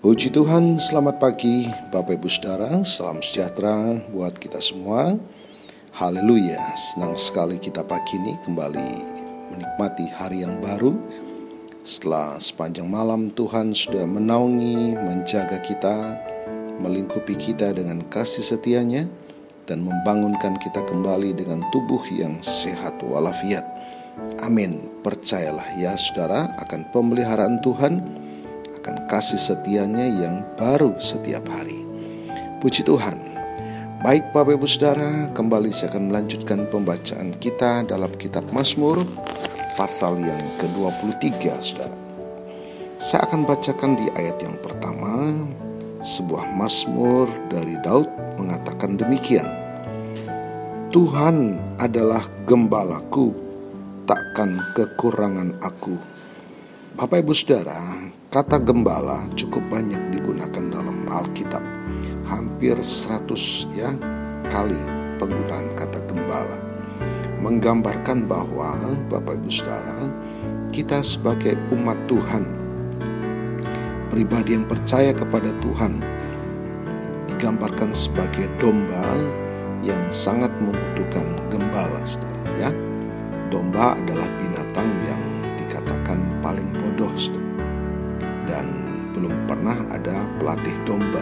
Puji Tuhan, selamat pagi Bapak Ibu Saudara, salam sejahtera buat kita semua. Haleluya, senang sekali kita pagi ini kembali menikmati hari yang baru. Setelah sepanjang malam Tuhan sudah menaungi, menjaga kita, melingkupi kita dengan kasih setianya, dan membangunkan kita kembali dengan tubuh yang sehat walafiat. Amin. Percayalah ya saudara akan pemeliharaan Tuhan akan kasih setianya yang baru setiap hari. Puji Tuhan. Baik Bapak Ibu Saudara, kembali saya akan melanjutkan pembacaan kita dalam kitab Mazmur pasal yang ke-23 Saudara. Saya akan bacakan di ayat yang pertama, sebuah Mazmur dari Daud mengatakan demikian. Tuhan adalah gembalaku, takkan kekurangan aku. Bapak Ibu Saudara, Kata gembala cukup banyak digunakan dalam Alkitab. Hampir 100 ya kali penggunaan kata gembala. Menggambarkan bahwa Bapak Ibu Saudara, kita sebagai umat Tuhan, pribadi yang percaya kepada Tuhan, digambarkan sebagai domba yang sangat membutuhkan gembala, saudara. Ya, domba adalah binatang yang dikatakan paling bodoh, saudara belum pernah ada pelatih domba.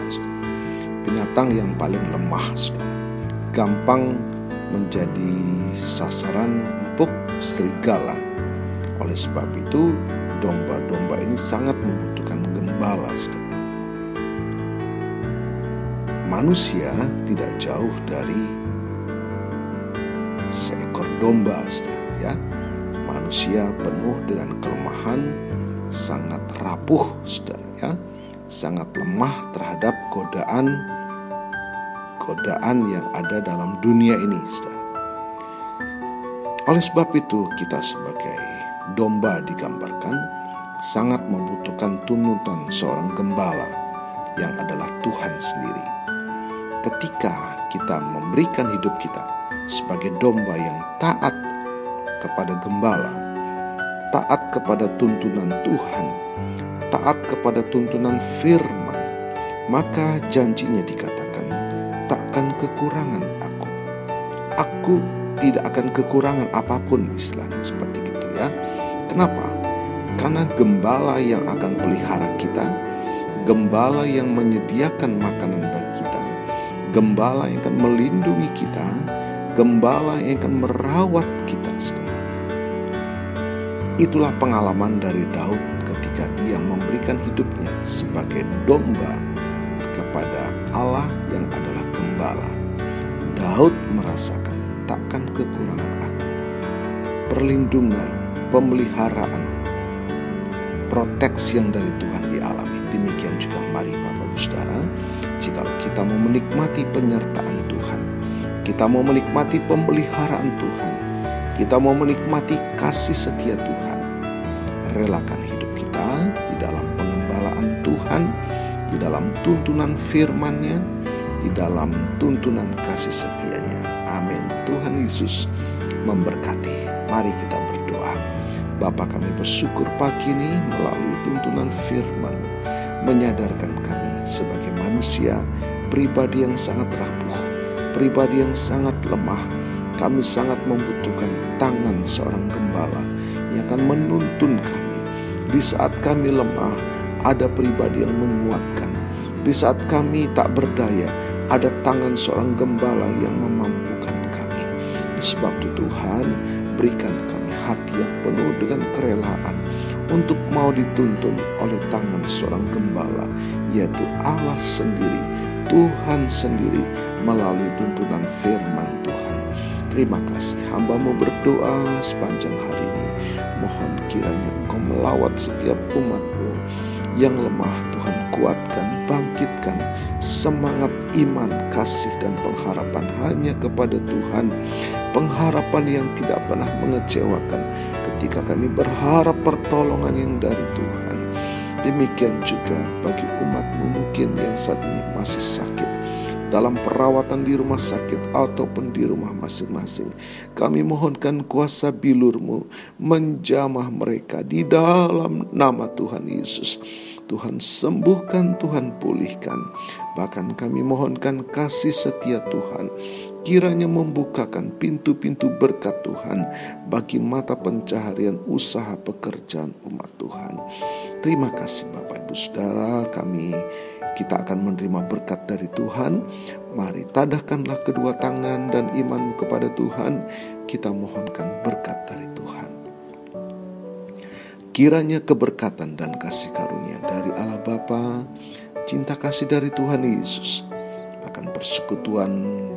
Binatang yang paling lemah, gampang menjadi sasaran empuk serigala. Oleh sebab itu, domba-domba ini sangat membutuhkan gembala. Manusia tidak jauh dari seekor domba, ya. Manusia penuh dengan kelemahan, sangat rapuh, saudara ya, sangat lemah terhadap godaan godaan yang ada dalam dunia ini, saudara. Oleh sebab itu, kita sebagai domba digambarkan sangat membutuhkan tunutan seorang gembala yang adalah Tuhan sendiri. Ketika kita memberikan hidup kita sebagai domba yang taat kepada gembala, taat kepada tuntunan Tuhan, taat kepada tuntunan firman, maka janjinya dikatakan, takkan kekurangan aku. Aku tidak akan kekurangan apa pun istilahnya seperti itu ya. Kenapa? Karena gembala yang akan pelihara kita, gembala yang menyediakan makanan bagi kita, gembala yang akan melindungi kita, gembala yang akan merawat. Itulah pengalaman dari Daud ketika dia memberikan hidupnya sebagai domba kepada Allah yang adalah gembala. Daud merasakan takkan kekurangan aku. Perlindungan, pemeliharaan, proteksi yang dari Tuhan dialami. Demikian juga mari Bapak Ibu Saudara, jika kita mau menikmati penyertaan Tuhan, kita mau menikmati pemeliharaan Tuhan, kita mau menikmati kasih setia Tuhan, relakan hidup kita di dalam pengembalaan Tuhan, di dalam tuntunan firman-Nya, di dalam tuntunan kasih setianya. Amin. Tuhan Yesus memberkati. Mari kita berdoa. Bapa kami bersyukur pagi ini melalui tuntunan firman menyadarkan kami sebagai manusia pribadi yang sangat rapuh, pribadi yang sangat lemah. Kami sangat membutuhkan tangan seorang gembala yang akan menuntun kami. Di saat kami lemah, ada pribadi yang menguatkan. Di saat kami tak berdaya, ada tangan seorang gembala yang memampukan kami. Sebab itu Tuhan, berikan kami hati yang penuh dengan kerelaan untuk mau dituntun oleh tangan seorang gembala, yaitu Allah sendiri, Tuhan sendiri melalui tuntunan firman Tuhan. Terima kasih hambamu berdoa sepanjang hari Mohon kiranya engkau melawat setiap umatmu yang lemah Tuhan kuatkan, bangkitkan semangat iman, kasih dan pengharapan hanya kepada Tuhan. Pengharapan yang tidak pernah mengecewakan ketika kami berharap pertolongan yang dari Tuhan. Demikian juga bagi umatmu mungkin yang saat ini masih sakit dalam perawatan di rumah sakit ataupun di rumah masing-masing. Kami mohonkan kuasa bilurmu menjamah mereka di dalam nama Tuhan Yesus. Tuhan sembuhkan, Tuhan pulihkan. Bahkan kami mohonkan kasih setia Tuhan kiranya membukakan pintu-pintu berkat Tuhan bagi mata pencaharian usaha pekerjaan umat Tuhan. Terima kasih Bapak Ibu Saudara kami kita akan menerima berkat dari Tuhan. Mari tadahkanlah kedua tangan dan imanmu kepada Tuhan. Kita mohonkan berkat dari Tuhan. Kiranya keberkatan dan kasih karunia dari Allah Bapa, cinta kasih dari Tuhan Yesus, akan persekutuan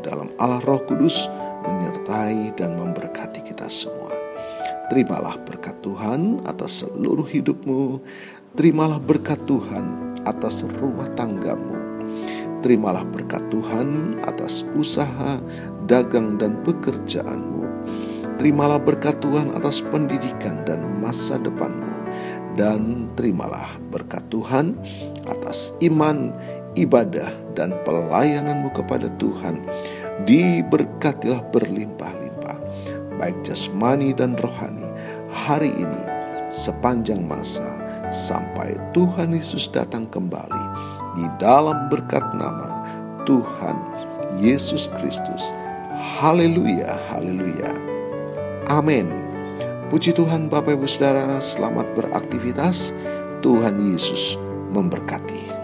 dalam Allah Roh Kudus menyertai dan memberkati kita semua. Terimalah berkat Tuhan atas seluruh hidupmu. Terimalah berkat Tuhan atas rumah tanggamu. Terimalah berkat Tuhan atas usaha, dagang, dan pekerjaanmu. Terimalah berkat Tuhan atas pendidikan dan masa depanmu dan terimalah berkat Tuhan atas iman, ibadah, dan pelayananmu kepada Tuhan. Diberkatilah berlimpah-limpah, baik jasmani dan rohani, hari ini sepanjang masa sampai Tuhan Yesus datang kembali di dalam berkat nama Tuhan Yesus Kristus. Haleluya, haleluya. Amin. Puji Tuhan Bapak Ibu Saudara, selamat beraktivitas. Tuhan Yesus memberkati.